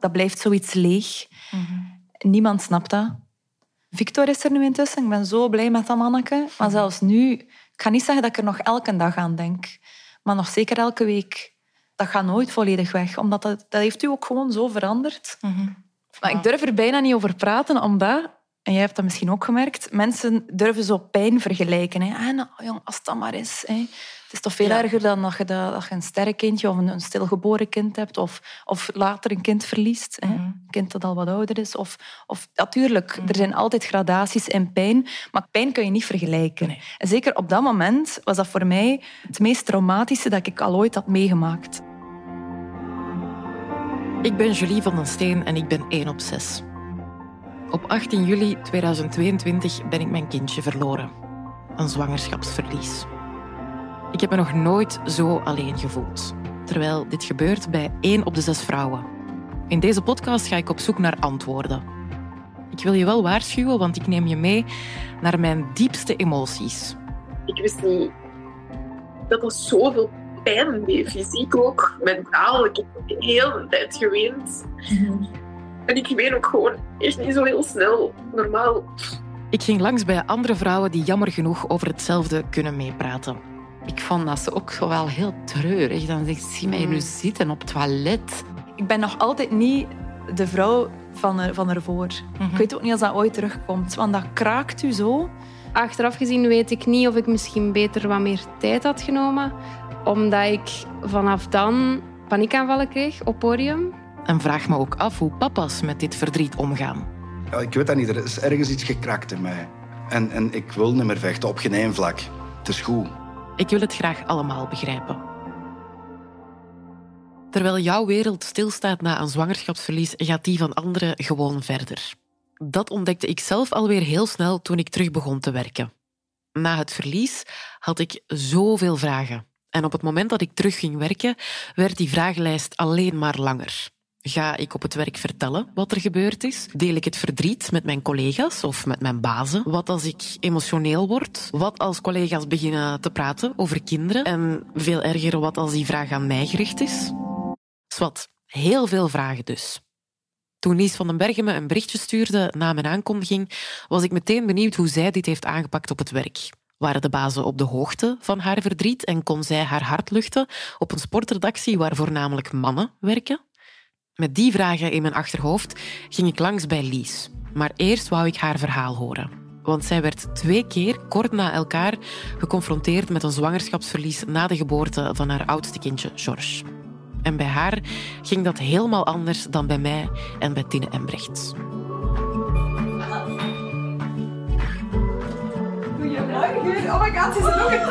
Dat blijft zoiets leeg. Niemand snapt dat. Victor is er nu intussen. Ik ben zo blij met dat manneke. Maar zelfs nu, ik ga niet zeggen dat ik er nog elke dag aan denk. Maar nog zeker elke week. Dat gaat nooit volledig weg. Omdat dat, dat heeft u ook gewoon zo veranderd. Maar ik durf er bijna niet over praten, omdat... En jij hebt dat misschien ook gemerkt. Mensen durven zo pijn vergelijken. Hè. Ah, nou, jong, als dat maar is. Hè. Het is toch veel Ja. erger dan dat je, dat, dat je een sterrenkindje of een, een stilgeboren kind hebt. Of, of later een kind verliest. Hè. Een kind dat al wat ouder is. Of, of, natuurlijk, er zijn altijd gradaties in pijn. Maar pijn kun je niet vergelijken. En zeker op dat moment was dat voor mij het meest traumatische dat ik al ooit had meegemaakt. Ik ben Julie van den Steen en ik ben 1 op 6. Op 18 juli 2022 ben ik mijn kindje verloren. Een zwangerschapsverlies. Ik heb me nog nooit zo alleen gevoeld. Terwijl dit gebeurt bij 1 op de 6 vrouwen. In deze podcast ga ik op zoek naar antwoorden. Ik wil je wel waarschuwen, want ik neem je mee naar mijn diepste emoties. Ik wist niet dat er zoveel pijn deed, fysiek ook, mentaal. Ik heb heel de tijd geweend. En ik ween ook gewoon echt niet zo heel snel, normaal. Ik ging langs bij andere vrouwen die jammer genoeg over hetzelfde kunnen meepraten. Ik vond dat ze ook zo wel heel treurig. Dan zegt ze, zie mij nu zitten op het toilet. Ik ben nog altijd niet de vrouw van, er, van ervoor. Ik weet ook niet als dat ooit terugkomt. Want dat kraakt u zo. Achteraf gezien weet ik niet of ik misschien beter wat meer tijd had genomen. Omdat ik vanaf dan paniekaanvallen kreeg op podium. En vraag me ook af hoe papa's met dit verdriet omgaan. Ja, ik weet dat niet. Er is ergens iets gekrakt in mij. En, en ik wil niet meer vechten op geen één vlak. Het is goed. Ik wil het graag allemaal begrijpen. Terwijl jouw wereld stilstaat na een zwangerschapsverlies, gaat die van anderen gewoon verder. Dat ontdekte ik zelf alweer heel snel toen ik terug begon te werken. Na het verlies had ik zoveel vragen. En op het moment dat ik terug ging werken, werd die vragenlijst alleen maar langer. Ga ik op het werk vertellen wat er gebeurd is? Deel ik het verdriet met mijn collega's of met mijn bazen? Wat als ik emotioneel word? Wat als collega's beginnen te praten over kinderen? En veel erger, wat als die vraag aan mij gericht is? Swat, heel veel vragen dus. Toen Lies van den Bergen me een berichtje stuurde na mijn aankondiging, was ik meteen benieuwd hoe zij dit heeft aangepakt op het werk. Waren de bazen op de hoogte van haar verdriet en kon zij haar hart luchten op een sportredactie waar voornamelijk mannen werken? Met die vragen in mijn achterhoofd ging ik langs bij Lies. Maar eerst wou ik haar verhaal horen. Want zij werd twee keer kort na elkaar geconfronteerd met een zwangerschapsverlies na de geboorte van haar oudste kindje, George. En bij haar ging dat helemaal anders dan bij mij en bij Tine Embrechts. Goedemorgen. Oh my god, ze is ook een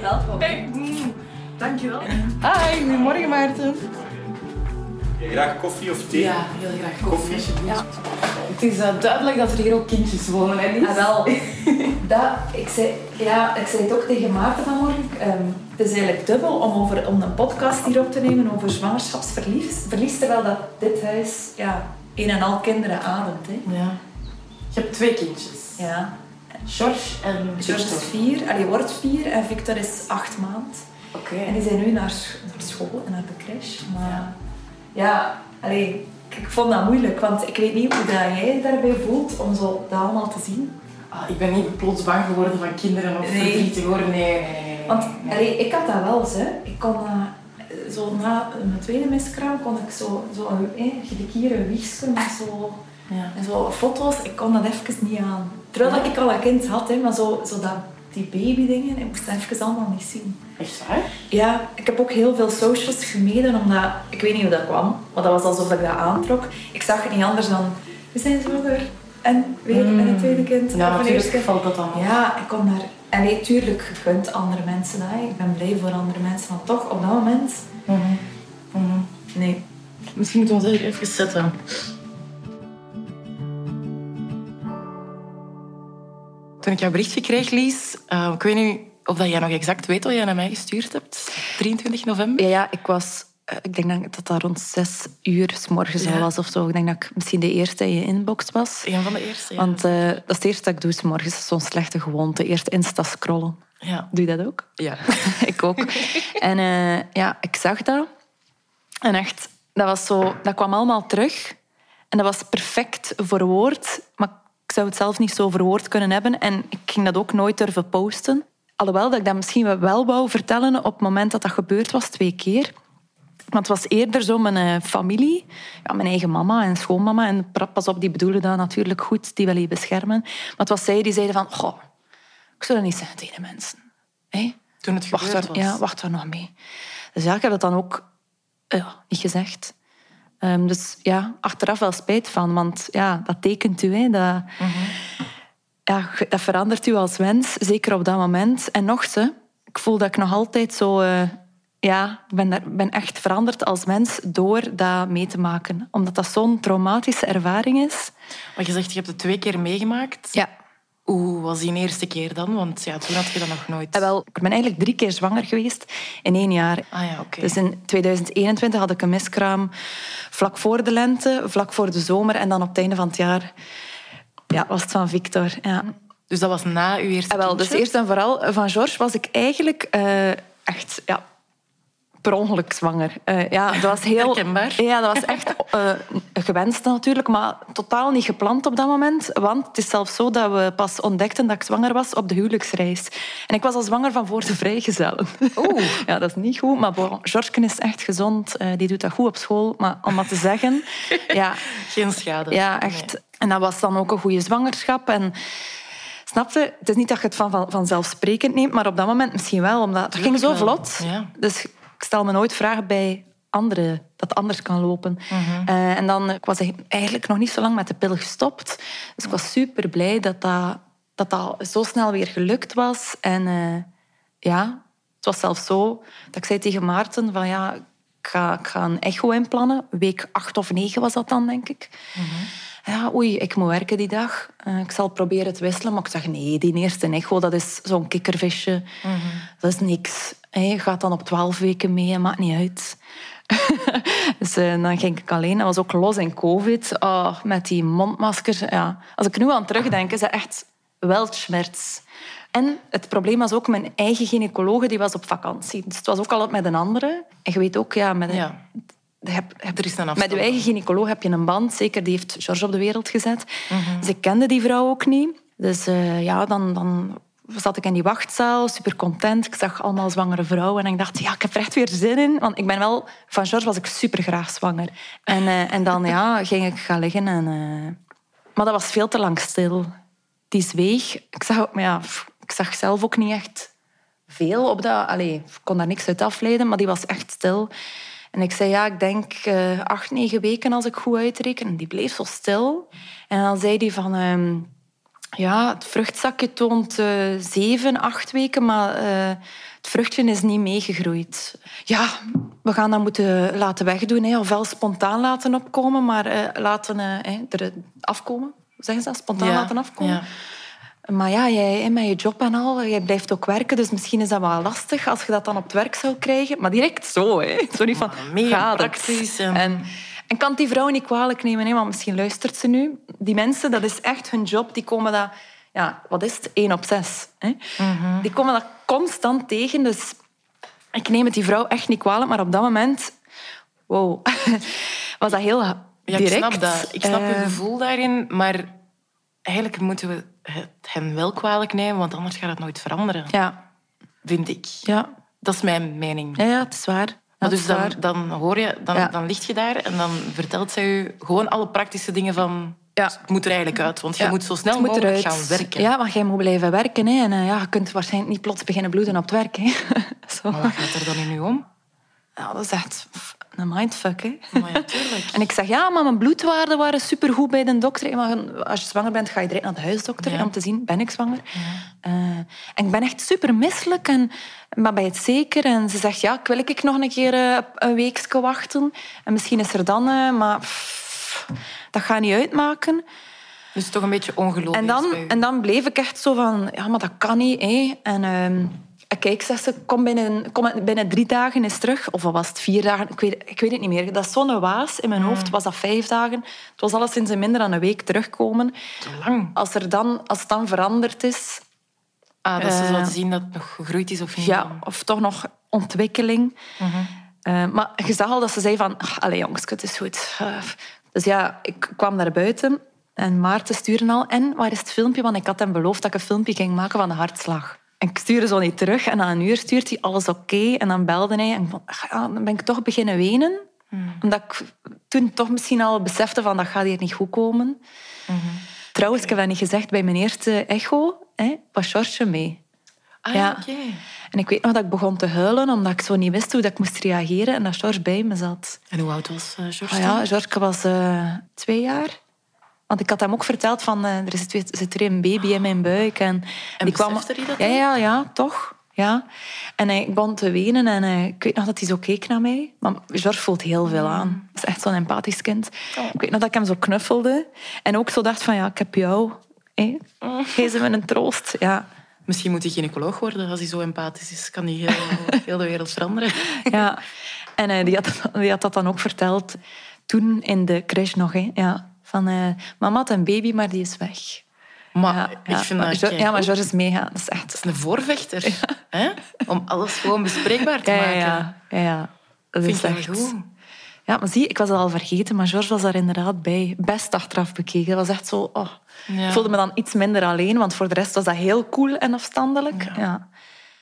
Welkom. Dankjewel. Hi, goedemorgen Maarten. Graag koffie of thee? Ja, heel graag koffie alsjeblieft. Het is eh, duidelijk dat er hier ook kindjes wonen, hè Lies? Ah, wel. Dat, ik, zei, ja, ik zei het ook tegen Maarten vanmorgen. Ehm, het is eigenlijk dubbel om, over, om een podcast hier op te nemen over zwangerschapsverlies. Verlies, terwijl dat dit huis ja, een en al kinderen ademt. Hè. Ja. Je hebt twee kindjes. Ja. George en George is vier, allee, wordt vier en Victor is acht maand. Oké. En die zijn nu naar, naar school en naar de crash. Maar ja, allee, ik, ik vond dat moeilijk, want ik weet niet hoe dat jij je daarbij voelt om zo dat allemaal te zien. Ah, ik ben niet plots bang geworden van kinderen of Nee. verdrietig hoor. Nee, nee, nee. nee. Want nee. allee, ik had dat wel eens. Hè. Ik kon, eh, zo na mijn tweede miskraam kon ik zo, zo een, eh, hier een wiegje met zo, Ja. en zo foto's. Ik kon dat even niet aan. Terwijl dat ik al een kind had, hè, maar zo, zo dat, die babydingen, ik moest dat even allemaal niet zien. Echt waar? Ja, ik heb ook heel veel socials gemeden, omdat ik weet niet hoe dat kwam, maar dat was alsof ik dat aantrok. Ik zag het niet anders dan, we zijn zwanger en weer en een tweede kind. Ja, of een natuurlijk valt dat dan op. Ja, ik kon daar... En nee, tuurlijk, je gunt andere mensen dat. hè. Ik ben blij voor andere mensen, maar toch, op dat moment... Mhm. Mhm. Nee. Misschien moeten we ons even zetten. Toen ik jouw berichtje kreeg, Lies, eh, ik weet niet of dat jij nog exact weet wat jij naar mij gestuurd hebt. 23 november. Ja, ja, ik was... eh, Ik denk dat dat rond zes uur s morgens Ja. al was of zo. Ik denk dat ik misschien de eerste in je inbox was. Een van de eerste. Ja. Want eh, dat is het eerste dat ik doe s morgens. Zo'n slechte gewoonte. Eerst Insta scrollen. ja. Doe je dat ook? ja. ik ook. En ja, ik zag dat. En echt, dat, was zo, dat kwam allemaal terug. En dat was perfect verwoord. Maar ik zou het zelf niet zo verwoord kunnen hebben. En ik ging dat ook nooit durven posten. Alhoewel dat ik dat misschien wel wou vertellen op het moment dat dat gebeurd was, twee keer. Want het was eerder zo mijn eh, familie, ja, mijn eigen mama en schoonmama. En pas op, die bedoelen dat natuurlijk goed, die wil je beschermen. Maar het was zij die zeiden van, goh, ik zou dat niet zeggen tegen de mensen. Hey? Toen het wacht gebeurd was. Ja, wacht er nog mee. Dus ja, ik heb dat dan ook ja, niet gezegd. Um, dus ja, achteraf wel spijt van, want ja, dat tekent u. Hè, dat, ja, dat verandert u als mens, zeker op dat moment. En nog ze, ik voel dat ik nog altijd zo... Uh, ja, ik ben, ben echt veranderd als mens door dat mee te maken. Omdat dat zo'n traumatische ervaring is. Maar je zegt, je hebt het twee keer meegemaakt. Ja. Hoe was die eerste keer dan? Want ja, toen had je dat nog nooit. Ja, wel, ik ben eigenlijk drie keer zwanger geweest in één jaar. Ah, ja, okay. Dus in 2021 had ik een miskraam vlak voor de lente, vlak voor de zomer. En dan op het einde van het jaar ja, was het van Victor. Ja. Dus dat was na uw eerste ja, wel, Dus eerst en vooral van George was ik eigenlijk uh, echt... Ja, per ongeluk zwanger. Uh, ja, dat was heel... Herkenbaar. Ja, dat was echt uh, gewenst natuurlijk, maar totaal niet gepland op dat moment. Want het is zelfs zo dat we pas ontdekten dat ik zwanger was op de huwelijksreis. En ik was al zwanger van voor de vrijgezellen. Oeh. Ja, dat is niet goed. Maar bon, is echt gezond. Uh, die doet dat goed op school. Maar om maar te zeggen... Ja, Geen schade. Ja, echt. Nee. En dat was dan ook een goede zwangerschap. En Snap je? Het is niet dat je het van, van, vanzelfsprekend neemt, maar op dat moment misschien wel. Omdat het ging zo vlot. Ja. Dus stel me nooit vragen bij anderen dat anders kan lopen. -hmm. uh, en dan, ik was eigenlijk nog niet zo lang met de pil gestopt. Dus ik was super blij dat dat, dat, dat zo snel weer gelukt was. En uh, ja, het was zelfs zo dat ik zei tegen Maarten van ja, ik ga, ik ga een echo inplannen. Week acht of negen was dat dan, denk ik. -hmm. Ja, oei, ik moet werken die dag. Uh, ik zal proberen te wisselen. Maar ik zeg, nee, die eerste echo, dat is zo'n kikkervisje. -hmm. Dat is niks. Je gaat dan op twaalf weken mee, maakt niet uit. dus uh, dan ging ik alleen. Dat was ook los in covid. Oh, met die mondmaskers. Ja. Als ik nu aan terugdenk, is dat echt weltschmerz. En het probleem was ook, mijn eigen gynaecologe die was op vakantie. Dus het was ook altijd met een andere. En je weet ook, ja, met een, ja. Heb, heb, er is een met je eigen gynaecoloog heb je een band. Zeker, die heeft George op de wereld gezet. Mm -hmm. Dus ik kende die vrouw ook niet. Dus uh, ja, dan, dan zat ik in die wachtzaal, super content. Ik zag allemaal zwangere vrouwen en ik dacht, ja, ik heb er echt weer zin in. Want ik ben wel... Van George was ik super graag zwanger. En, uh, en dan ja, ging ik gaan liggen. En, uh... Maar dat was veel te lang stil. Die zweeg. Ik zag, ja, ik zag zelf ook niet echt veel op dat... Allee, ik kon daar niks uit afleiden, maar die was echt stil. En ik zei, ja, ik denk uh, acht, negen weken als ik goed uitreken. En die bleef zo stil. En dan zei hij van... Ja, het vruchtzakje toont uh, zeven, acht weken, maar uh, het vruchtje is niet meegegroeid. Ja, we gaan dat moeten laten wegdoen. Hè. Ofwel spontaan laten opkomen, maar uh, laten er afkomen. Zeggen ze dat? Spontaan ja, laten afkomen. Ja. Maar ja, jij met je job en al, jij blijft ook werken, dus misschien is dat wel lastig als je dat dan op het werk zou krijgen. Maar direct zo, hè. Zo niet van, praktisch. En... en en kan die vrouw niet kwalijk nemen, hè? want misschien luistert ze nu. Die mensen, dat is echt hun job. Die komen dat... Ja, wat is het? Één op zes. Hè? Mm -hmm. Die komen dat constant tegen. Dus ik neem het die vrouw echt niet kwalijk. Maar op dat moment... Wow. was dat heel direct. Ja, ik snap dat. Ik snap uh, je gevoel daarin. Maar eigenlijk moeten we het hen wel kwalijk nemen. Want anders gaat het nooit veranderen. Ja. Vind ik. Ja. Dat is mijn mening. Ja, ja het is waar. Dus dan, dan hoor je, dan, ja. dan ligt je daar en dan vertelt zij je gewoon alle praktische dingen van... Ja. Het moet er eigenlijk uit, want je ja. moet zo snel moet mogelijk eruit. gaan werken. Ja, want jij moet blijven werken. Hè. En uh, ja, je kunt waarschijnlijk niet plots beginnen bloeden op het werk. Hè. zo. Maar wat gaat er dan in nu om? Ja, dat is echt een mindfuck. Hè. Maar ja. En ik zeg, ja, maar mijn bloedwaarden waren supergoed bij de dokter. Maar als je zwanger bent, ga je direct naar de huisdokter Ja. om te zien, ben ik zwanger? Ja. Uh, en ik ben echt super misselijk. En, maar je het zeker? En ze zegt, ja, wil ik nog een keer uh, een weekje wachten. En misschien is er dan... Uh, maar pff, dat gaat niet uitmaken. Dus toch een beetje ongelooflijk. En dan, en dan bleef ik echt zo van, ja, maar dat kan niet. Hè. En uh, kijk, zegt ze, kom binnen, kom binnen drie dagen eens terug. Of was het vier dagen? Ik weet, ik weet het niet meer. Dat is zo'n waas in mijn Mm. hoofd. Was dat vijf dagen? Het was alleszins in minder dan een week terugkomen. Te lang. Als, er dan, als het dan veranderd is... Ah, dat ze Eh, zouden zien dat het nog gegroeid is of niet. Ja, of toch nog ontwikkeling. Mhm. Eh, maar je zag al dat ze zei van... "Ach, Allee jongens, het is goed. Eh, dus ja, ik kwam naar buiten. En Maarten stuurde al... En waar is het filmpje? Want ik had hem beloofd dat ik een filmpje ging maken van de hartslag. En ik stuurde zo niet terug. En na een uur stuurt hij alles oké. En dan belde hij. En ik ja, dan ben ik toch beginnen wenen. Omdat ik toen toch misschien al besefte van... Dat gaat hier niet goed komen. Trouwens, ik heb dat niet gezegd. Bij mijn eerste echo hè, was George mee. Ah, Ja. oké. En ik weet nog dat ik begon te huilen, omdat ik zo niet wist hoe dat ik moest reageren. En dat George bij me zat. En hoe oud was eh, George Ah ja? George was eh, twee jaar. Want ik had hem ook verteld van, eh, er zit, zit er een baby in mijn buik. En, En besefte hij dat ja, ja, ja, toch. Ja. En hij, ik begon te wenen en eh, ik weet nog dat hij zo keek naar mij. Maar George voelt heel veel aan. Dat is echt zo'n empathisch kind. Ik weet nog dat ik hem zo knuffelde. En ook zo dacht van, ja, ik heb jou. Hé. Geef ze me een troost. Ja. Misschien moet hij gynaecoloog worden als hij zo empathisch is. Kan hij heel, heel de wereld veranderen. Ja, en eh, die, had, die had dat dan ook verteld toen in de crash nog. Hè. Ja, van, eh, mama had een baby, maar die is weg. Maar ja, ik ja, vind maar dat... George- ja, maar. George is mega. Dat is echt... Dat is een voorvechter. Hè? Om alles gewoon bespreekbaar te maken. ja. ja. Dat Vind is ik wel echt... goed. Ja, maar zie, ik was het al vergeten, maar George was daar inderdaad bij. Best achteraf bekeken. Dat was echt zo... Oh. Ik voelde me dan iets minder alleen, want voor de rest was dat heel cool en afstandelijk. Ja.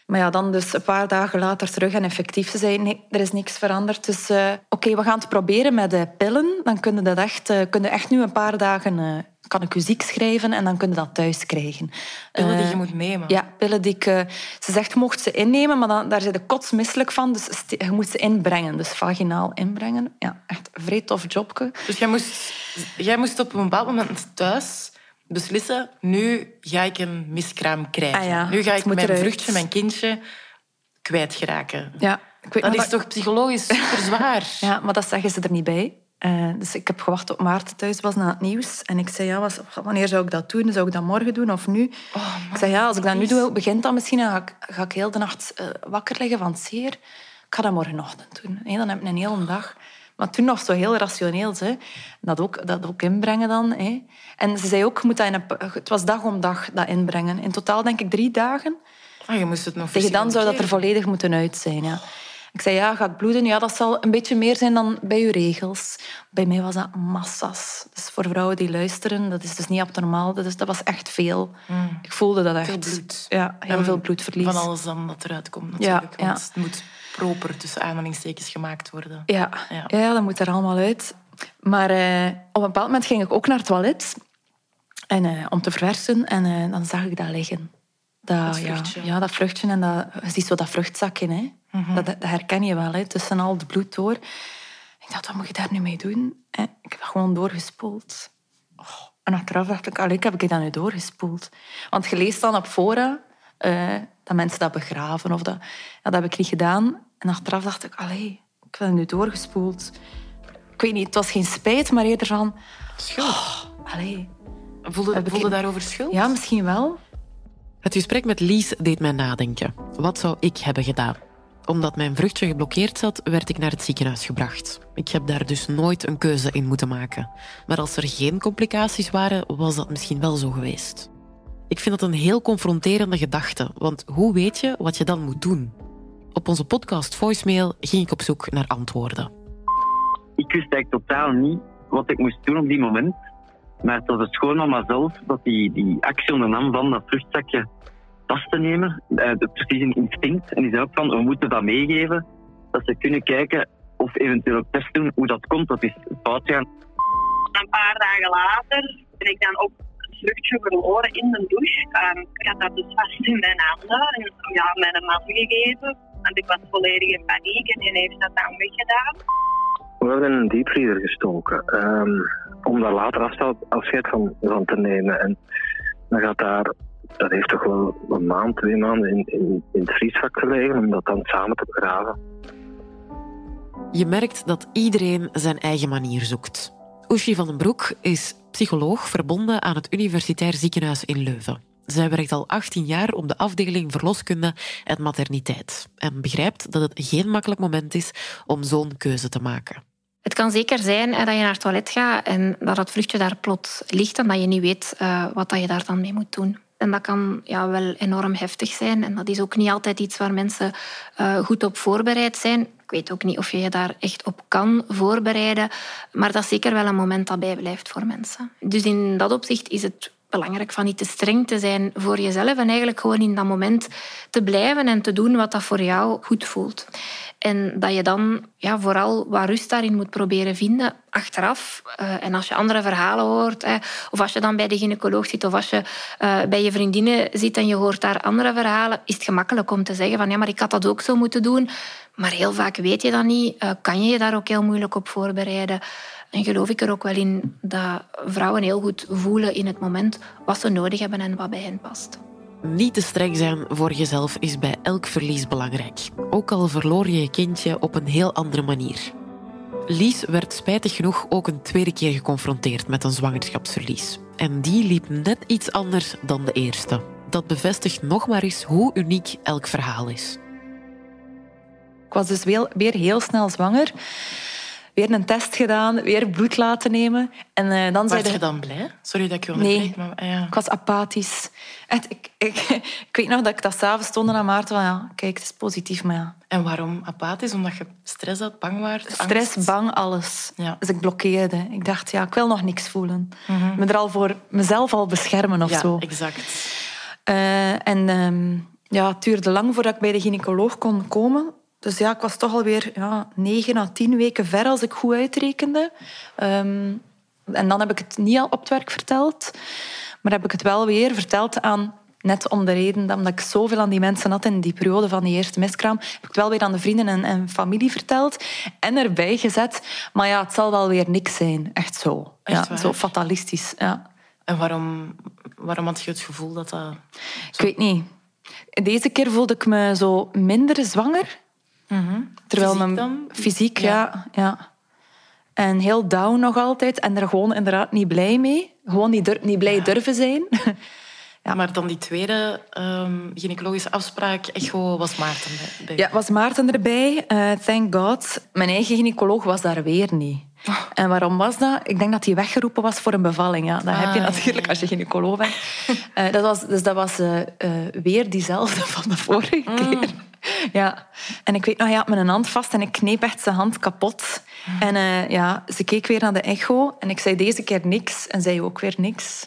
Maar ja, dan dus een paar dagen later terug en effectief ze zei nee, er is niks veranderd. Dus eh, oké, we gaan het proberen met de pillen. Dan kun je dat echt, eh, kun je echt nu een paar dagen... eh, kan ik u ziek schrijven en dan kun je dat thuis krijgen. Pillen die je moet nemen. ja, pillen die ik... ze zegt, je mocht ze innemen, maar dan, daar zit je kotsmisselijk van. Dus je moet ze inbrengen. Dus vaginaal inbrengen. Ja, echt een vrij tof jobje. Dus jij moest, jij moest op een bepaald moment thuis beslissen... Nu ga ik een miskraam krijgen. Ah ja, nu ga ik mijn eruit. vruchtje, mijn kindje, kwijtgeraken. Ja, ik weet Dat is toch psychologisch super zwaar? Ja, maar dat zeggen ze er niet bij. Eh, dus ik heb gewacht tot Maarten thuis was na het nieuws. En ik zei, ja, was, wanneer zou ik dat doen? Zou ik dat morgen doen of nu? ik zei, ja, als ik dat nu doe, begint dat misschien. Dan ga ik, ga ik heel de nacht eh, wakker liggen van het zeer. Ik ga dat morgenochtend doen. Nee, dan heb ik een hele dag. Maar toen nog zo heel rationeel. Hè. Dat, ook, dat ook inbrengen dan. Hè. En ze zei ook, moet dat in een, het was dag om dag dat inbrengen. In totaal denk ik drie dagen. Ah, je moest het nog Tegen dan zou dat er volledig moeten uit zijn. Ja. Ik zei, ja, ga ik bloeden? Ja, dat zal een beetje meer zijn dan bij uw regels. Bij mij was dat massas. Dus voor vrouwen die luisteren, dat is dus niet abnormaal. Dus dat was echt veel. Ik voelde dat echt. Veel bloed. Ja, heel En veel bloedverlies. Van alles dan dat eruit komt natuurlijk. Ja, want ja. het moet proper tussen aanhalingstekens gemaakt worden. Ja, Ja. ja. dat moet er allemaal uit. Maar eh, op een bepaald moment ging ik ook naar het toilet en, eh, om te verversen. En eh, dan zag ik dat liggen. Dat, Dat ja, vruchtje. ja, dat vruchtje. En dat, je ziet zo dat vruchtzakje. Hè. Mhm. dat, dat herken je wel, hè, tussen al het bloed door. Ik dacht, wat moet je daar nu mee doen? En ik heb dat gewoon doorgespoeld. Oh, en achteraf dacht ik, allee, heb ik dat nu doorgespoeld? Want je leest dan op fora dat mensen dat begraven. Of dat, ja, dat heb ik niet gedaan. En achteraf dacht ik, allee, ik dat nu doorgespoeld. Ik weet niet, het was geen spijt, maar eerder van... Schuld. Allee, Voelde, ik- voelde daarover schuld? ja, misschien wel. Het gesprek met Lies deed mij nadenken. Wat zou ik hebben gedaan? Omdat mijn vruchtje geblokkeerd zat, werd ik naar het ziekenhuis gebracht. Ik heb daar dus nooit een keuze in moeten maken. Maar als er geen complicaties waren, was dat misschien wel zo geweest. Ik vind dat een heel confronterende gedachte, want hoe weet je wat je dan moet doen? Op onze podcast Voicemail ging ik op zoek naar antwoorden. ik wist eigenlijk totaal niet wat ik moest doen op die moment. Maar het was de schoonmama zelf dat die, die actie ondernam van dat vruchtzakje vast te nemen. Eh, de, precies een instinct. En die zei ook van, we moeten dat meegeven. Dat ze kunnen kijken of eventueel ook test doen hoe dat komt. Dat is fout gaan. een paar dagen later ben ik dan ook het vruchtje verloren in de douche. Ik had dat dus vast in mijn handen en ja, mijn man gegeven. Want ik was volledig in paniek en die heeft dat dan weggedaan. We hebben in een diepvriezer gestoken. ehm, om daar later afscheid van, van te nemen. En dan gaat daar, dat heeft toch wel een maand, twee maanden in, in, in het vriesvak gelegen om dat dan samen te begraven. Je merkt dat iedereen zijn eigen manier zoekt. Oeshi van den Broek is psycholoog verbonden aan het Universitair Ziekenhuis in Leuven. Zij werkt al 18 jaar op de afdeling verloskunde en materniteit en begrijpt dat het geen makkelijk moment is om zo'n keuze te maken. Het kan zeker zijn dat je naar het toilet gaat en dat het vruchtje daar plots ligt en dat je niet weet eh, wat je daar dan mee moet doen. En dat kan ja, wel enorm heftig zijn. En dat is ook niet altijd iets waar mensen uh, goed op voorbereid zijn. Ik weet ook niet of je je daar echt op kan voorbereiden. Maar dat is zeker wel een moment dat bijblijft voor mensen. Dus in dat opzicht is het belangrijk van niet te streng te zijn voor jezelf en eigenlijk gewoon in dat moment te blijven en te doen wat dat voor jou goed voelt. En dat je dan ja, vooral wat rust daarin moet proberen vinden achteraf. Uh, en als je andere verhalen hoort, hè, of als je dan bij de gynaecoloog zit, of als je uh, bij je vriendinnen zit en je hoort daar andere verhalen, is het gemakkelijk om te zeggen van ja, maar ik had dat ook zo moeten doen. Maar heel vaak weet je dat niet, uh, kan je je daar ook heel moeilijk op voorbereiden. En geloof ik er ook wel in dat vrouwen heel goed voelen in het moment wat ze nodig hebben en wat bij hen past. Niet te streng zijn voor jezelf is bij elk verlies belangrijk. Ook al verloor je je kindje op een heel andere manier. Lies werd spijtig genoeg ook een tweede keer geconfronteerd met een zwangerschapsverlies. En die liep net iets anders dan de eerste. Dat bevestigt nog maar eens hoe uniek elk verhaal is. Ik was dus weer heel snel zwanger weer een test gedaan, weer bloed laten nemen. En, uh, dan was je dan blij? Sorry dat ik je onderbreek. Nee, maar, ah, ja. ik was apathisch. Echt, ik, ik, ik, weet nog dat ik dat s'avonds stond aan Maarten van ja, kijk, het is positief, maar ja. En waarom apathisch? Omdat je stress had, bang was? Stress, bang, alles. Ja. Dus ik blokkeerde. Ik dacht, ja, ik wil nog niks voelen. Mm -hmm. Me er al voor mezelf al beschermen of ja, zo. exact. Uh, en um, ja, het duurde lang voordat ik bij de gynaecoloog kon komen. Dus ja, ik was toch alweer ja, negen à tien weken ver als ik goed uitrekende. Um, en dan heb ik het niet al op het werk verteld. Maar heb ik het wel weer verteld aan... Net om de reden dat ik zoveel aan die mensen had in die periode van die eerste miskraam, heb ik het wel weer aan de vrienden en, en familie verteld. En erbij gezet. Maar ja, het zal wel weer niks zijn. Echt zo. Echt ja, zo fatalistisch. Ja. En waarom, waarom had je het gevoel dat dat... Zo... Ik weet niet. Deze keer voelde ik me zo minder zwanger. Mm-hmm. Terwijl fysiek mijn dan? fysiek, ja. ja. En heel down nog altijd. En er gewoon inderdaad niet blij mee. Gewoon niet, dur niet blij ja. durven zijn. ja. Maar dan die tweede um, gynaecologische afspraak, echo, was Maarten bij? Ja, was Maarten erbij. Uh, thank God. Mijn eigen gynaecoloog was daar weer niet. Oh. En waarom was dat? Ik denk dat hij weggeroepen was voor een bevalling. Ja, dat ah, heb je natuurlijk ja. als je gynaecoloog bent. Uh, dat was, dus dat was uh, weer diezelfde van de vorige mm. keer. Ja, en ik weet nog, hij had mijn hand vast en ik kneep echt zijn hand kapot. En uh, ja, ze keek weer naar de echo en ik zei deze keer niks en zij ook weer niks.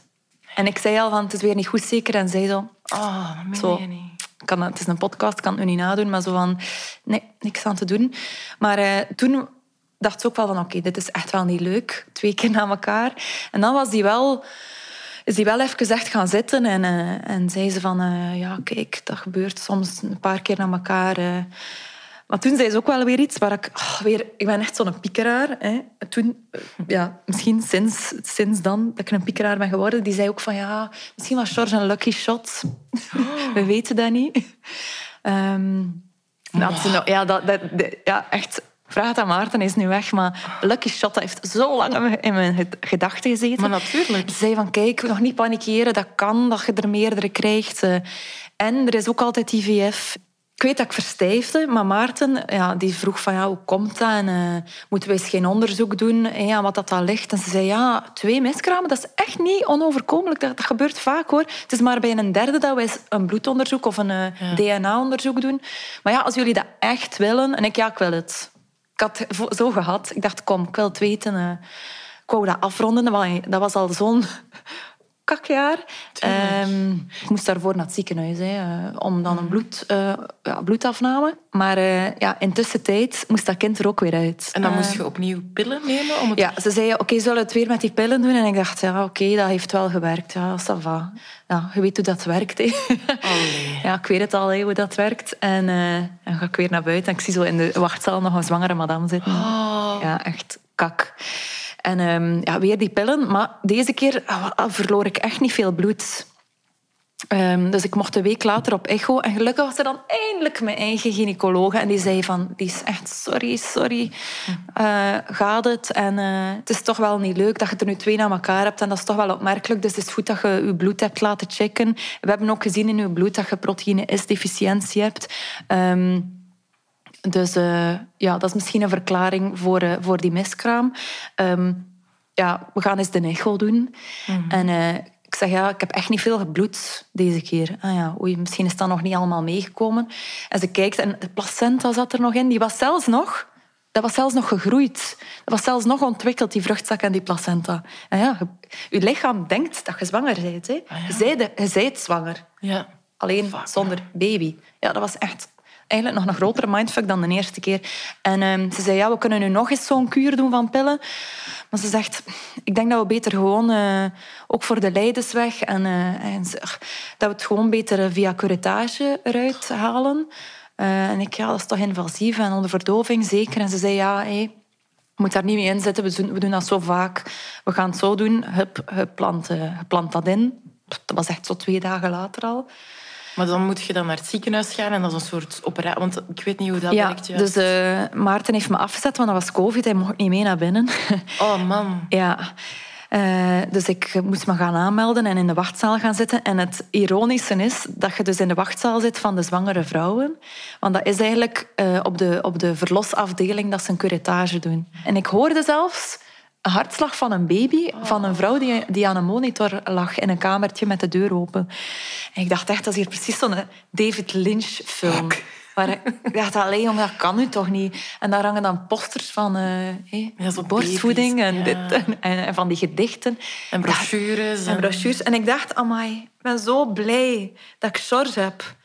En ik zei al van, het is weer niet goed zeker. En zij zo... Oh, dat zo, je niet. Kan, het is een podcast, kan het nu niet nadoen. Maar zo van, nee, niks aan te doen. Maar uh, toen dacht ze ook wel van, oké, okay, dit is echt wel niet leuk. Twee keer na elkaar. En dan was die wel is die wel even echt gaan zitten en, uh, en zei ze van, uh, ja, kijk, dat gebeurt soms een paar keer na elkaar. Uh. Maar toen zei ze ook wel weer iets waar ik oh, weer... Ik ben echt zo'n piekeraar. Hè. Toen, ja, misschien sinds, sinds dan dat ik een piekeraar ben geworden, die zei ook van, ja, misschien was George een lucky shot. We weten dat niet. Um, wow. ja, dat, dat, ja, echt Vraag het aan Maarten, is nu weg. Maar Lucky Shot heeft zo lang in mijn gedachten gezeten. Maar natuurlijk. Ze zei van, kijk, nog niet panikeren. Dat kan, dat je er meerdere krijgt. En er is ook altijd IVF. Ik weet dat ik verstijfde, maar Maarten ja, die vroeg van ja, hoe komt dat? En uh, moeten we eens geen onderzoek doen en ja, wat dat dan ligt? En ze zei ja, twee miskramen, dat is echt niet onoverkomelijk. Dat, dat gebeurt vaak hoor. Het is maar bij een derde dat wij een bloedonderzoek of een uh, ja. DNA-onderzoek doen. Maar ja, als jullie dat echt willen, en ik ja, ik wil het ik had zo gehad. Ik dacht, kom, ik wil het weten. Uh, ik wou dat afronden. Dat was al zo'n kakjaar. Um, ik moest daarvoor naar het ziekenhuis hè, uh, om dan een bloed, uh, ja, bloedafname. Maar uh, ja, intussen tijd moest dat kind er ook weer uit. En dan moest je opnieuw pillen nemen? Om het... Ja, ze zeiden, oké, okay, zullen we het weer met die pillen doen? En ik dacht, ja, oké, okay, dat heeft wel gewerkt. Ja, ça va. Ja, je weet hoe dat werkt. Hè. ja, ik weet het al, hè, hoe dat werkt. En dan ga ik weer naar buiten. En ik zie zo in de wachtzaal nog een zwangere madame zitten. Oh. Ja, echt kak. En um, ja, weer die pillen. Maar deze keer verloor ik echt niet veel bloed. Um, dus ik mocht een week later op echo. En gelukkig was er dan eindelijk mijn eigen gynaecoloog. En die zei van, die is echt sorry, sorry. Uh, gaat het? En uh, het is toch wel niet leuk dat je er nu twee na elkaar hebt. En dat is toch wel opmerkelijk. Dus het is goed dat je je bloed hebt laten checken. We hebben ook gezien in je bloed dat je proteïne S-deficiëntie hebt. Um, dus uh, ja, dat is misschien een verklaring voor, uh, voor die miskraam. Um, ja, we gaan eens de echo doen. Mhm. En uh, ik zeg, ja, ik heb echt niet veel gebloed deze keer. Ah ja, oei, misschien is dat nog niet allemaal meegekomen. En ze kijkt en de placenta zat er nog in. Die was zelfs nog... Dat was zelfs nog gegroeid. Dat was zelfs nog ontwikkeld, die vruchtzak en die placenta. En ja, je, lichaam denkt dat je zwanger bent. Hè. Ah, ja. je, je bent zwanger. Ja. Alleen zonder baby. Ja, dat was echt eigenlijk nog een grotere mindfuck dan de eerste keer. En um, ze zei, ja, we kunnen nu nog eens zo'n kuur doen van pillen. Maar ze zegt, ik denk dat we beter gewoon, uh, ook voor de lijdensweg, en, uh, en, dat we het gewoon beter via curettage eruit halen. En ik, ja, dat is toch invasief en onder verdoving zeker. En ze zei, ja, hey, je moet daar niet mee inzetten. We doen, we doen dat zo vaak. We gaan het zo doen. Hup, hup plant, plant dat in. Dat was echt zo twee dagen later al. Maar dan moet je dan naar het ziekenhuis gaan en dat is een soort operatie. Want ik weet niet hoe dat ja, werkt. Dus uh, Maarten heeft me afgezet, want dat was COVID. Hij mocht niet mee naar binnen. Oh man. ja. Uh, dus ik moest me gaan aanmelden en in de wachtzaal gaan zitten. En het ironische is dat je dus in de wachtzaal zit van de zwangere vrouwen. Want dat is eigenlijk uh, op, de, op de verlosafdeling dat ze een curettage doen. En ik hoorde zelfs hartslag van een baby, van een vrouw die, die aan een monitor lag in een kamertje met de deur open. En ik dacht echt, dat is hier precies zo'n David Lynch-film. Maar ik dacht, alleen, dat kan nu toch niet? En daar hangen dan posters van uh, hey, ja, borstvoeding en, dit, en, en, van die gedichten. En brochures. En, en brochures. En ik dacht, amai, ik ben zo blij dat ik George heb.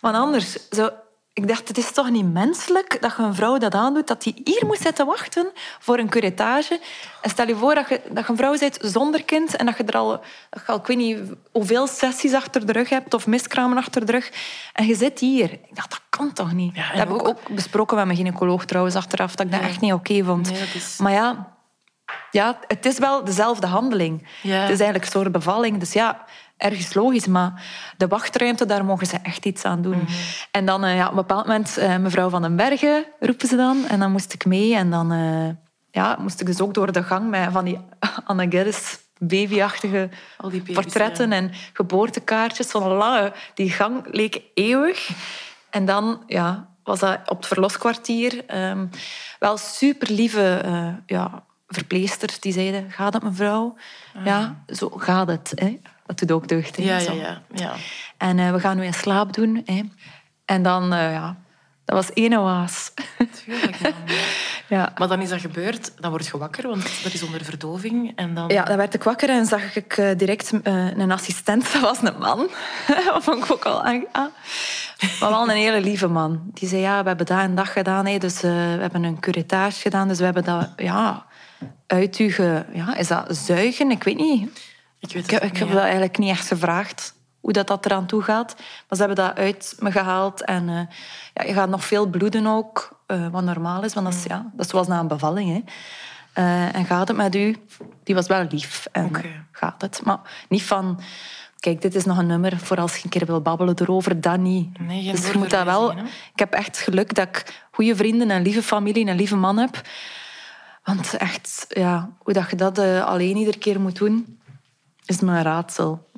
Want anders, zo, ik dacht, het is toch niet menselijk dat je een vrouw dat aandoet, dat die hier moet zitten wachten voor een curettage. En stel je voor dat je, dat je een vrouw bent zonder kind en dat je er al, dat je al, ik weet niet hoeveel sessies achter de rug hebt of miskramen achter de rug. En je zit hier. Ik dacht, dat kan toch niet? dat heb ik ook besproken met mijn gynaecoloog trouwens achteraf, dat ik dat echt niet oké vond. is... Maar ja, ja, het is wel dezelfde handeling. Het is eigenlijk een soort bevalling. Dus ja, ergens logisch, maar de wachtruimte, daar mogen ze echt iets aan doen. Mhm. En dan uh, ja, op een bepaald moment, uh, mevrouw Van den Bergen roepen ze dan. En dan moest ik mee en dan uh, ja, moest ik dus ook door de gang met van die Anne Geddes babyachtige portretten en geboortekaartjes. Van een lange, die gang leek eeuwig. En dan ja, was dat op het verloskwartier. Um, wel super lieve ja, verpleegsters die zeiden: Gaat het, mevrouw? Ah. Ja, zo gaat het. Hè. Dat doet ook deugd. Ja, ja, ja, ja. En uh, we gaan nu een slaap doen. Hè. En dan, uh, ja, dat was één oase. Tuurlijk. ja. Maar dan is dat gebeurd, dan word je wakker, want dat is onder verdoving. En dan... Ja, dan werd ik wakker en zag ik uh, direct een assistent. Dat was een man. dat vond ik ook al aan. Maar wel een hele lieve man. Die zei, ja, we hebben dat en dat gedaan. Hè, dus we hebben een curettage gedaan. Dus we hebben dat, ja, uit u... Ge, ja, is dat zuigen? Ik weet niet. Ik, weet ik, heb dat eigenlijk niet echt gevraagd hoe dat, dat eraan toe gaat. Maar ze hebben dat uit me gehaald. En uh, ja, je gaat nog veel bloeden ook, uh, wat normaal is. Want dat is, ja, dat is zoals na een bevalling. Hè. Uh, en gaat het met u? Die was wel lief. En okay. gaat het. Maar niet van... Kijk, dit is nog een nummer voor als je een keer wil babbelen erover. Dat niet. Nee, dus je moet dat wel... Ik heb echt geluk dat ik goede vrienden en lieve familie en een lieve man heb. Want echt, ja, hoe dat je dat alleen iedere keer moet doen is me een raadsel.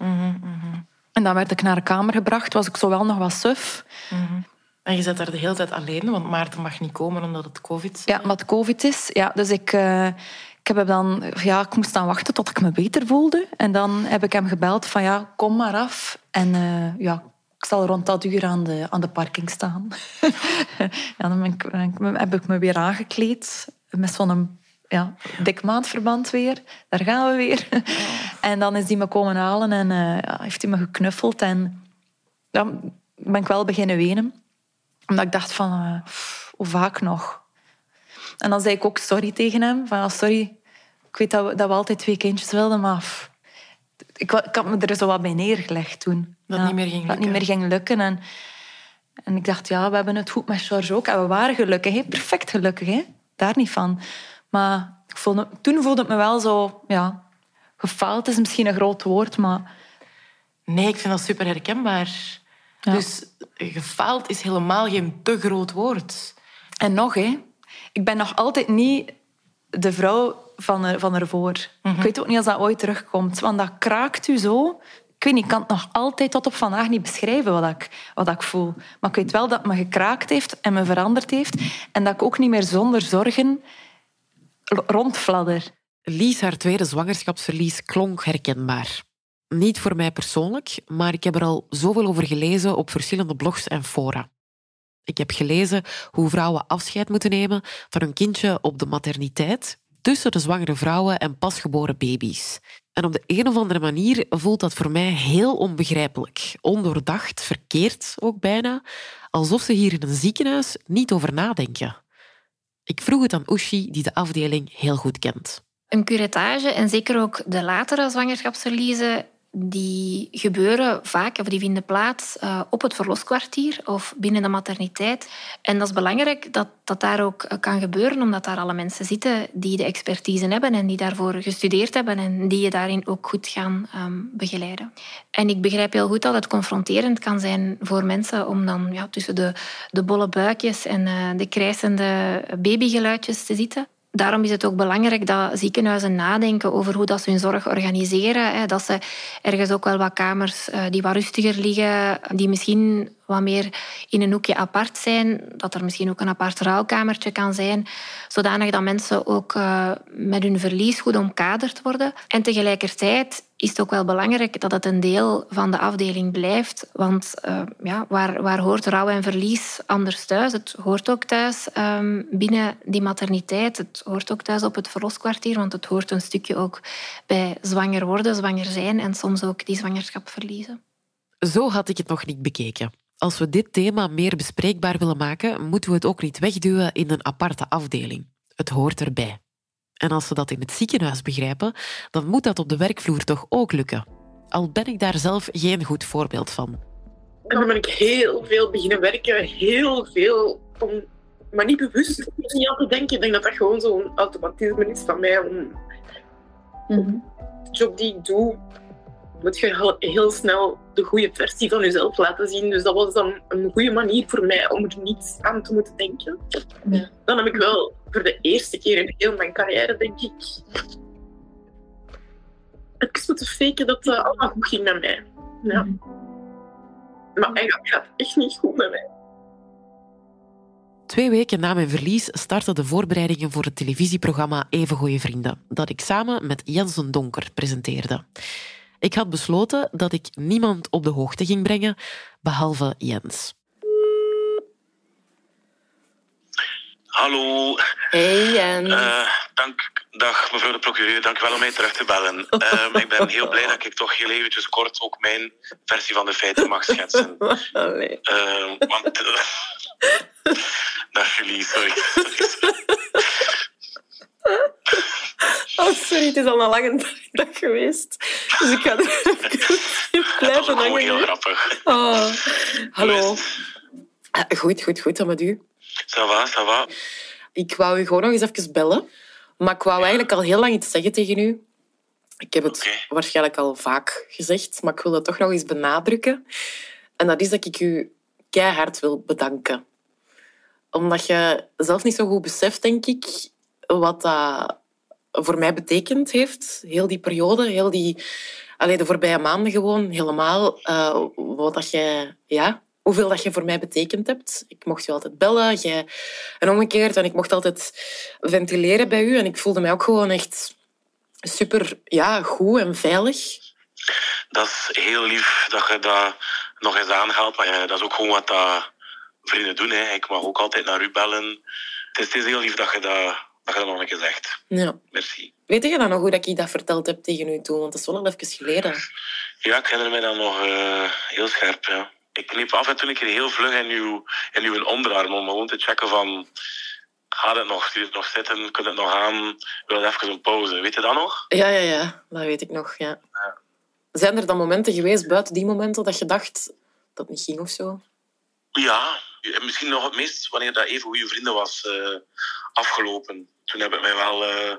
En dan werd ik naar de kamer gebracht, was ik zo wel nog wat suf. Mhm. En je zit daar de hele tijd alleen, want Maarten mag niet komen omdat het COVID is. Ja, omdat het COVID is. Ja, dus ik, uh, ik, heb dan, ja, ik moest dan wachten tot ik me beter voelde. En dan heb ik hem gebeld van ja, kom maar af. En uh, ja, ik zal rond dat uur aan de, aan de parking staan. ja, dan ik, heb ik me weer aangekleed met zo'n ja, dik maandverband weer. Daar gaan we weer. Oh. En dan is die me komen halen en uh, ja, heeft hij me geknuffeld. En dan ben ik wel beginnen wenen. Omdat ik dacht van, uh, hoe vaak nog? En dan zei ik ook sorry tegen hem. Van, sorry, ik weet dat we, dat we altijd twee kindjes wilden, maar... ik, ik, had me er zo wat bij neergelegd toen. Dat niet meer ging lukken. Dat niet meer ging lukken. En, en ik dacht, ja, we hebben het goed met George ook. En we waren gelukkig, hè? perfect gelukkig. Hè? Daar niet van. Maar ik voelde, toen voelde het me wel zo... Ja, gefaald is misschien een groot woord, maar... Nee, ik vind dat super herkenbaar. Dus gefaald is helemaal geen te groot woord. En nog, hè. Ik ben nog altijd niet de vrouw van, er, van ervoor. Ik weet ook niet als dat ooit terugkomt. Want dat kraakt u zo. Ik weet ik kan het nog altijd tot op vandaag niet beschrijven wat ik, wat ik voel. Maar ik weet wel dat het me gekraakt heeft en me veranderd heeft. En dat ik ook niet meer zonder zorgen rondfladder. Lies, haar tweede zwangerschapsverlies, klonk herkenbaar. Niet voor mij persoonlijk, maar ik heb er al zoveel over gelezen op verschillende blogs en fora. Ik heb gelezen hoe vrouwen afscheid moeten nemen van hun kindje op de materniteit, tussen de zwangere vrouwen en pasgeboren baby's. En op de een of andere manier voelt dat voor mij heel onbegrijpelijk, ondoordacht, verkeerd ook bijna, alsof ze hier in een ziekenhuis niet over nadenken. Ik vroeg het aan Ushi, die de afdeling heel goed kent. Een curettage en zeker ook de latere zwangerschapsverliezen die gebeuren vaak, of die vinden plaats uh, op het verloskwartier of binnen de materniteit. En dat is belangrijk dat dat daar ook eh, kan gebeuren, omdat daar alle mensen zitten die de expertise hebben en die daarvoor gestudeerd hebben en die je daarin ook goed gaan um, begeleiden. En ik begrijp heel goed dat het confronterend kan zijn voor mensen om dan ja, tussen de, de bolle buikjes en uh, de krijsende babygeluidjes te zitten daarom is het ook belangrijk dat ziekenhuizen nadenken over hoe dat ze hun zorg organiseren. Dat ze ergens ook wel wat kamers eh, die wat rustiger liggen, die misschien wat meer in een hoekje apart zijn. Dat er misschien ook een apart rouwkamertje kan zijn. Zodanig dat mensen ook uh, met hun verlies goed omkaderd worden. En tegelijkertijd is het ook wel belangrijk dat het een deel van de afdeling blijft. Want uh, ja, waar, waar hoort rouw en verlies anders thuis? Het hoort ook thuis um, binnen die materniteit. Het hoort ook thuis op het verloskwartier. Want het hoort een stukje ook bij zwanger worden, zwanger zijn en soms ook die zwangerschap verliezen. Zo had ik het nog niet bekeken. Als we dit thema meer bespreekbaar willen maken, moeten we het ook niet wegduwen in een aparte afdeling. Het hoort erbij. En als ze dat in het ziekenhuis begrijpen, dan moet dat op de werkvloer toch ook lukken. Al ben ik daar zelf geen goed voorbeeld van. En dan ben ik heel veel beginnen werken, heel veel, om, maar niet bewust. Niet altijd denken. Ik denk dat dat gewoon zo'n automatisme is van mij om de job die ik doe, moet je heel snel de goede versie van jezelf laten zien. Dus dat was dan een goede manier voor mij om er niet aan te moeten denken. Ja. Dan heb ik wel voor de eerste keer in heel mijn carrière, denk ik, het moeten faken dat het allemaal goed ging met mij. Ja. Mhm. Maar eigenlijk gaat het echt niet goed met mij. Twee weken na mijn verlies startten de voorbereidingen voor het televisieprogramma Even Goeie Vrienden, dat ik samen met Jens Donker presenteerde. Ik had besloten dat ik niemand op de hoogte ging brengen, behalve Jens. Hallo. Hey Jens. Uh, dank, dag mevrouw de procureur, dank wel om mij terug te bellen. Uh, ik ben heel blij dat ik toch heel eventjes kort ook mijn versie van de feiten mag schetsen. Allee. Uh, want... dag jullie, sorry. Oh, sorry, het is al een lange dag geweest. Dus ik ga er even blijven hangen. heel grappig. Oh. Hallo. Goed, goed, goed. En met u? Ça va, ça va. Ik wou u gewoon nog eens even bellen. Maar ik wou eigenlijk al heel lang iets zeggen tegen u. Ik heb het okay. waarschijnlijk al vaak gezegd, maar ik wil het toch nog eens benadrukken. En dat is dat ik u keihard wil bedanken. Omdat je zelf niet zo goed beseft, denk ik, wat dat voor mij betekend heeft. Heel die periode, heel die... Alleen de voorbije maanden gewoon, helemaal. Uh, wat dat je... Ja, hoeveel dat je voor mij betekend hebt. Ik mocht je altijd bellen. Jij, en omgekeerd. En ik mocht altijd ventileren bij u. En ik voelde mij ook gewoon echt super ja, goed en veilig. Dat is heel lief dat je dat nog eens aanhaalt. Maar dat is ook gewoon wat dat vrienden doen. Hè. Ik mag ook altijd naar u bellen. Het is heel lief dat je dat dat je dat nog een keer zegt. Ja. Merci. Weet je dan nog hoe dat ik dat verteld heb tegen u toen? Want dat is wel al even geleden. Ja, ik herinner me dat nog uh, heel scherp. Ja. Ik liep af en toe een keer heel vlug in uw, in uw onderarm om gewoon te checken van... Gaat het nog? Zie het nog zitten? Kunt het nog aan? Wil het even een pauze? Weet je dat nog? Ja, ja, ja. Dat weet ik nog, ja. ja. Zijn er dan momenten geweest, buiten die momenten, dat je dacht dat het niet ging of zo? Ja, misschien nog het meest wanneer dat even goede vrienden was uh, afgelopen toen heb ik mij wel uh,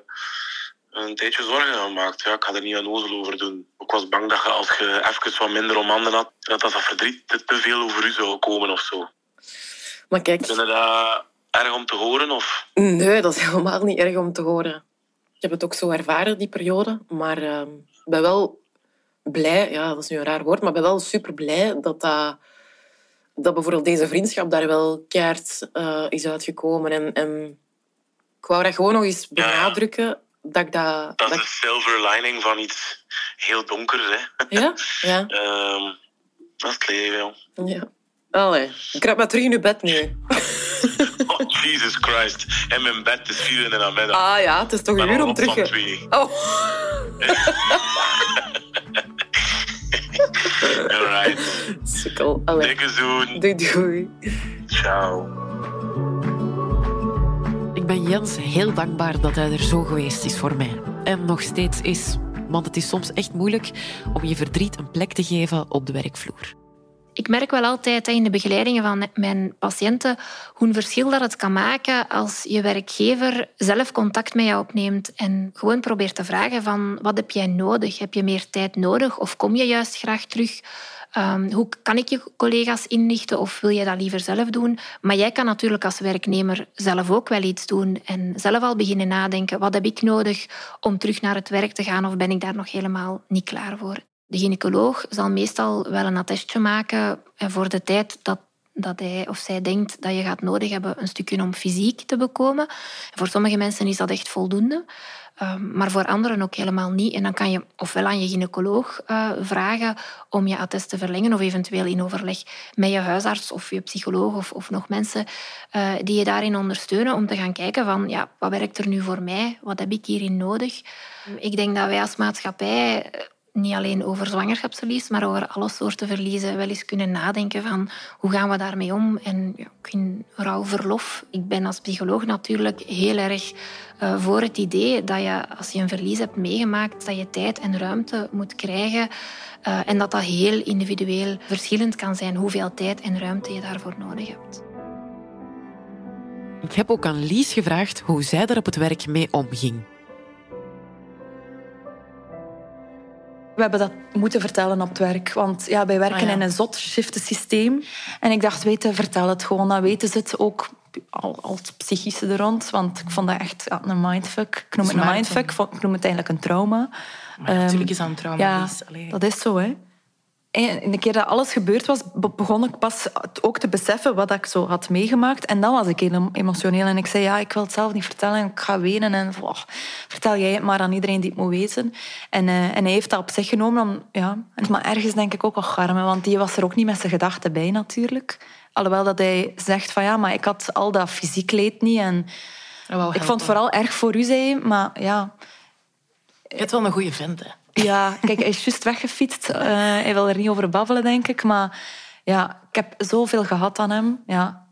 een tijdje zorgen gemaakt. Ja, ik ga er niet aan ozel over doen. Ik was bang dat je als je even wat minder om handen had, dat dat verdriet te, veel over u zou komen of zo. Maar kijk... Vind je dat erg om te horen? Of? Nee, dat is helemaal niet erg om te horen. Ik heb het ook zo ervaren, die periode. Maar ik uh, ben wel blij, ja, dat is nu een raar woord, maar ben wel super blij dat dat, dat bijvoorbeeld deze vriendschap daar wel keihard uh, is uitgekomen. En, en ik wou dat gewoon nog eens benadrukken dat ik dat... Dat is de silver lining van iets heel donkers, hè. Ja? Ja. Ehm, dat is het leven, joh. Ja. Allee, ik kruip maar terug in uw bed nu. Oh, Jesus Christ. En mijn bed is vier in de namiddag. Ah ja, het is toch een uur om terug... twee. Oh. Alright. Sukkel. Allee. Dikke zoen. Doei, doei. Ciao. Ik ben Jens heel dankbaar dat hij er zo geweest is voor mij. En nog steeds is. Want het is soms echt moeilijk om je verdriet een plek te geven op de werkvloer. Ik merk wel altijd in de begeleidingen van mijn patiënten hoe een verschil dat het kan maken als je werkgever zelf contact met jou opneemt en gewoon probeert te vragen van wat heb jij nodig? Heb je meer tijd nodig of kom je juist graag terug? Um, hoe kan ik je collega's inlichten of wil je dat liever zelf doen? Maar jij kan natuurlijk als werknemer zelf ook wel iets doen en zelf al beginnen nadenken. Wat heb ik nodig om terug naar het werk te gaan of ben ik daar nog helemaal niet klaar voor? De gynaecoloog zal meestal wel een attestje maken voor de tijd dat, dat hij of zij denkt dat je gaat nodig hebben een stukje om fysiek te bekomen. Voor sommige mensen is dat echt voldoende. Um, maar voor anderen ook helemaal niet. En dan kan je ofwel aan je gynaecoloog uh, vragen om je attest te verlengen of eventueel in overleg met je huisarts of je psycholoog of, of nog mensen uh, die je daarin ondersteunen om te gaan kijken van ja, wat werkt er nu voor mij? Wat heb ik hierin nodig? Ik denk dat wij als maatschappij niet alleen over zwangerschapsverlies, maar over alle soorten verliezen wel eens kunnen nadenken van hoe gaan we daarmee om. En ja, vind rouwverlof, ik ben als psycholoog natuurlijk heel erg uh, voor het idee dat je als je een verlies hebt meegemaakt, dat je tijd en ruimte moet krijgen uh, en dat dat heel individueel verschillend kan zijn hoeveel tijd en ruimte je daarvoor nodig hebt. Ik heb ook aan Lies gevraagd hoe zij er op het werk mee omging. We hebben dat moeten vertellen op het werk. Want ja, wij werken Ah, ja. in een zot systeem. En ik dacht, weten, vertel het gewoon. Dan weten ze het ook al, al het psychische er rond. Want ik vond dat echt ja, een mindfuck. Ik noem het een mindfuck. Ik noem het eigenlijk een trauma. Maar Ehm, natuurlijk is dat een trauma. ja, dat is zo, hè. En de keer dat alles gebeurd was, be- begon ik pas ook te beseffen wat ik zo had meegemaakt. En dan was ik heel emotioneel. En ik zei, ja, ik wil het zelf niet vertellen. Ik ga wenen. En oh, vertel jij het maar aan iedereen die het moet weten. En, eh, en hij heeft dat op zich genomen. Om, ja. Maar ergens denk ik ook al garme. Want die was er ook niet met zijn gedachten bij, natuurlijk. Alhoewel dat hij zegt van, ja, maar ik had al dat fysiek leed niet. En ik vond het vooral erg voor u, zei hij. Maar ja... Je bent wel een goede vent, hè. Ja, kijk, hij is juist weggefietst. Eh, hij wil er niet over babbelen, denk ik. Maar ja, ik heb zoveel gehad aan hem. Ja.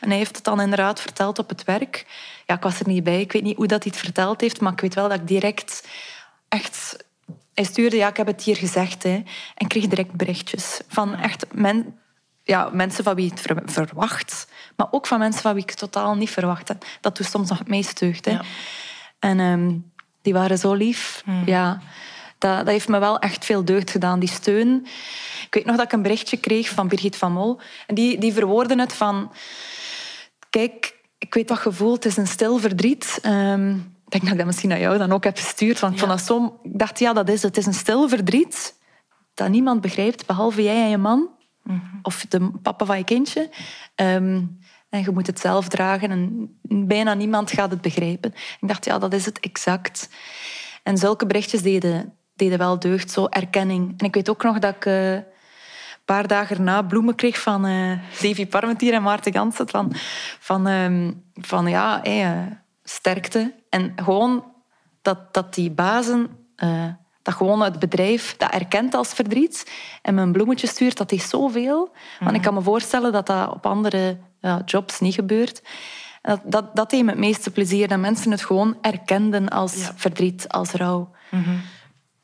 En hij heeft het dan inderdaad verteld op het werk. Ja, ik was er niet bij. Ik weet niet hoe dat hij het verteld heeft, maar ik weet wel dat ik direct echt... Hij stuurde, ja, ik heb het hier gezegd. Hè. En kreeg direct berichtjes van echt men, ja, mensen van wie het ver- verwacht. Maar ook van mensen van wie ik het totaal niet verwacht. heb. Dat doet soms nog het meest deugd. Hè. Ja. En ehm, die waren zo lief. Ja, dat, dat heeft me wel echt veel deugd gedaan, die steun. Ik weet nog dat ik een berichtje kreeg van Birgit van Mol. En die, die verwoordde het van... Kijk, ik weet wat je voelt. Het is een stil verdriet. Ehm, ik denk dat ik dat misschien naar jou dan ook heb gestuurd. Want vond dat zo, ik dacht, ja, dat is het. Het is een stil verdriet dat niemand begrijpt, behalve jij en je man. Of de papa van je kindje. Ehm, en je moet het zelf dragen. En bijna niemand gaat het begrijpen. Ik dacht, ja, dat is het exact. En zulke berichtjes deden, deden wel deugd, zo erkenning. En ik weet ook nog dat ik eh, een paar dagen erna bloemen kreeg van eh Davy Parmentier en Maarten Gansen. Van, van, ehm, van ja, hey, eh, sterkte. En gewoon dat, dat die bazen... dat gewoon het bedrijf dat erkent als verdriet en me een bloemetje stuurt, dat is zoveel. Want ik kan me voorstellen dat dat op andere jobs niet gebeurt. Dat, dat, dat deed me het meeste plezier, dat mensen het gewoon erkenden als verdriet, als rouw.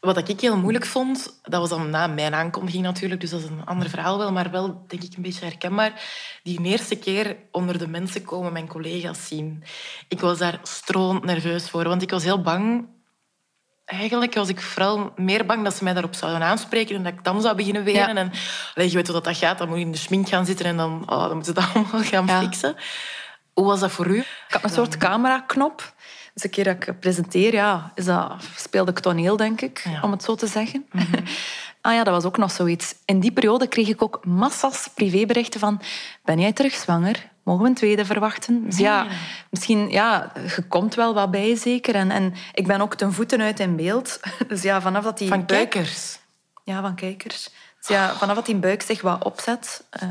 Wat ik heel moeilijk vond, dat was dan na mijn aankondiging natuurlijk, dus dat is een ander verhaal wel, maar wel denk ik een beetje herkenbaar. Die eerste keer onder de mensen komen mijn collega's zien. Ik was daar stroond nerveus voor, want ik was heel bang. Eigenlijk was ik vooral meer bang dat ze mij daarop zouden aanspreken en dat ik dan zou beginnen wenen. En allee, je weet hoe dat, gaat, dan moet je in de schmink gaan zitten en dan, oh, dan moeten ze dat allemaal gaan fixen. Hoe was dat voor u? Ik had een soort cameraknop. Dus een keer dat ik presenteer, ja, is dat, speelde ik toneel, denk ik, om het zo te zeggen. Ah ja, dat was ook nog zoiets. In die periode kreeg ik ook massas privéberichten van... Ben jij terug zwanger? Mogen we een tweede verwachten? Dus ja, misschien... Ja, je komt wel wat bij, zeker. En, en ik ben ook ten voeten uit in beeld. Dus ja, vanaf dat die Van buik- kijkers. Ja, van kijkers. Dus ja, vanaf dat die buik zich wat opzet... eh,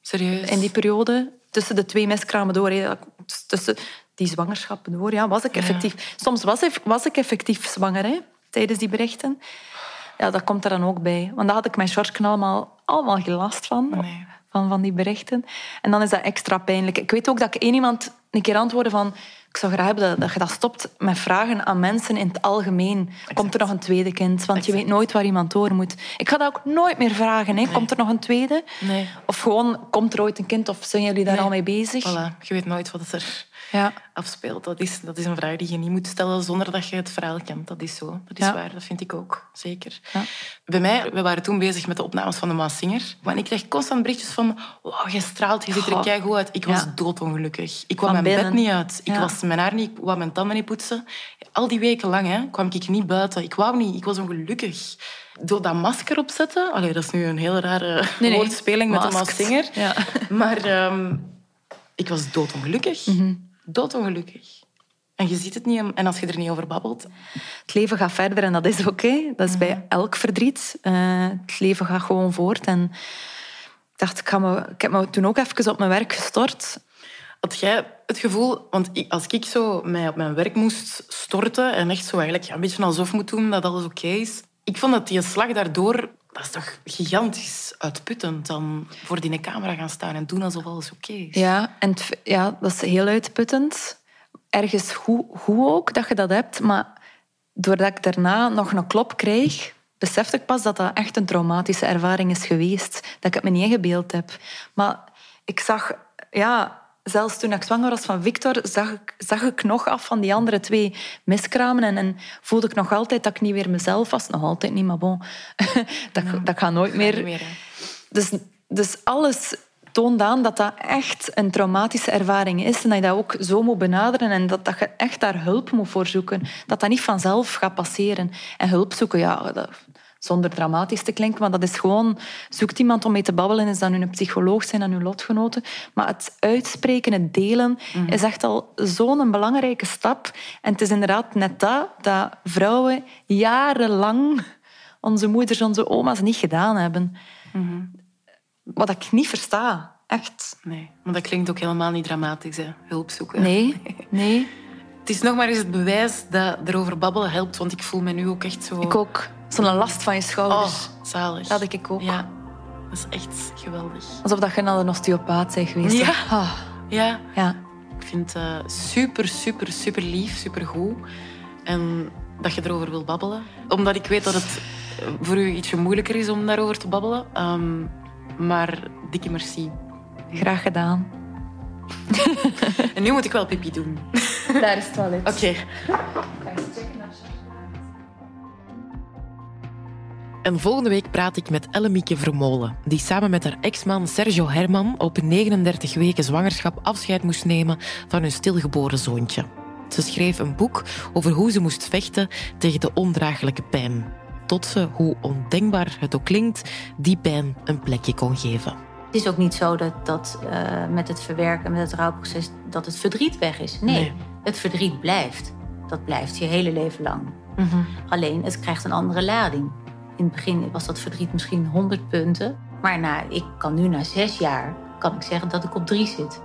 Serieus? in die periode, tussen de twee miskramen door, tussen die zwangerschappen door, ja, was ik effectief... Soms was ik, was ik effectief zwanger hè, tijdens die berichten. Ja, dat komt er dan ook bij. Want daar had ik mijn Sjorken allemaal, allemaal gelast van, van, van die berichten. En dan is dat extra pijnlijk. Ik weet ook dat ik één iemand een keer antwoordde van... Ik zou graag hebben dat, dat je dat stopt met vragen aan mensen in het algemeen. Komt er nog een tweede kind? Want je weet nooit waar iemand door moet. Ik ga dat ook nooit meer vragen. Hè. Komt er nog een tweede? Nee. Of gewoon, komt er ooit een kind? Of zijn jullie daar Nee. al mee bezig? Voilà, je weet nooit wat het er Ja. afspeelt. Dat is, dat is een vraag die je niet moet stellen zonder dat je het verhaal kent. Dat is zo. Dat is Ja. waar. Dat vind ik ook. Zeker. Ja. Bij mij, we waren toen bezig met de opnames van de Maas Singer. En ik kreeg constant berichtjes van... Wow, je straalt, je ziet er keigoed uit. Ik was doodongelukkig. Ik kwam Van mijn bed niet uit. Ik Ja. Was mijn haar niet... Ik wou mijn tanden niet poetsen. Al die weken lang hè, kwam ik niet buiten. Ik wou niet. Ik was ongelukkig. Door dat masker opzetten... Allee, dat is nu een heel rare Nee, nee. woordspeling met de. Ja. Maar ehm, ik was doodongelukkig. Mhm. Doodongelukkig. En je ziet het niet, en als je er niet over babbelt... Het leven gaat verder en dat is oké. Dat is bij elk verdriet. Eh, het leven gaat gewoon voort. En ik dacht, ik, ga me, ik heb me toen ook even op mijn werk gestort. Had jij het gevoel... Want als ik zo mij op mijn werk moest storten en echt zo eigenlijk een beetje alsof moet doen dat alles oké is... Ik vond dat die slag daardoor... Dat is toch gigantisch uitputtend dan voor die camera gaan staan en doen alsof alles oké is. Ja, en ja, dat is heel uitputtend. Ergens goed, goed ook dat je dat hebt. Maar doordat ik daarna nog een klop kreeg, besefte ik pas dat dat echt een traumatische ervaring is geweest. Dat ik het me niet ingebeeld heb. Maar ik zag... Ja, zelfs toen ik zwanger was van Victor, zag ik, zag ik nog af van die andere twee miskramen. En, en voelde ik nog altijd dat ik niet weer mezelf was. Nog altijd niet, maar bon. dat, dat gaat nooit meer... Dus, dus alles toont aan dat dat echt een traumatische ervaring is en dat je dat ook zo moet benaderen en dat, dat je echt daar hulp moet voor zoeken. Dat dat niet vanzelf gaat passeren. En hulp zoeken, ja, dat, zonder dramatisch te klinken, maar dat is gewoon... Zoekt iemand om mee te babbelen, is dat nu een psycholoog zijn en uw lotgenoten. Maar het uitspreken, het delen, is echt al zo'n belangrijke stap. En het is inderdaad net dat, dat vrouwen jarenlang onze moeders, onze oma's niet gedaan hebben. Wat ik niet versta. Echt. Nee, maar dat klinkt ook helemaal niet dramatisch, hè. Hulp zoeken. Nee, nee. Het is nog maar eens het bewijs dat erover babbelen helpt, want ik voel me nu ook echt zo... Ik ook. Zo'n last van je schouders. Oh, zalig. Dat had ik ook. Ja, dat is echt geweldig. Alsof dat je naar een osteopaat bent geweest. Ja. Ah, Ja, ja. ik vind het eh, super, super, super lief, super goed. En dat je erover wil babbelen. Omdat ik weet dat het eh, voor u ietsje moeilijker is om daarover te babbelen. Ehm, maar dikke merci. Graag gedaan. En nu moet ik wel pipi doen. Daar is het toilet. Oké. En volgende week praat ik met Ellemieke Vermolen, die samen met haar ex-man Sergio Herman op 39 weken zwangerschap afscheid moest nemen van hun stilgeboren zoontje. Ze schreef een boek over hoe ze moest vechten tegen de ondraaglijke pijn. Tot ze, hoe ondenkbaar het ook klinkt, die pijn een plekje kon geven. Het is ook niet zo dat, dat eh, met het verwerken, met het rouwproces, dat het verdriet weg is. Nee, Nee. het verdriet blijft. Dat blijft je hele leven lang. Mhm. Alleen, het krijgt een andere lading. In het begin was dat verdriet misschien 100 punten. Maar na, ik kan nu na zes jaar kan ik zeggen dat ik op drie zit.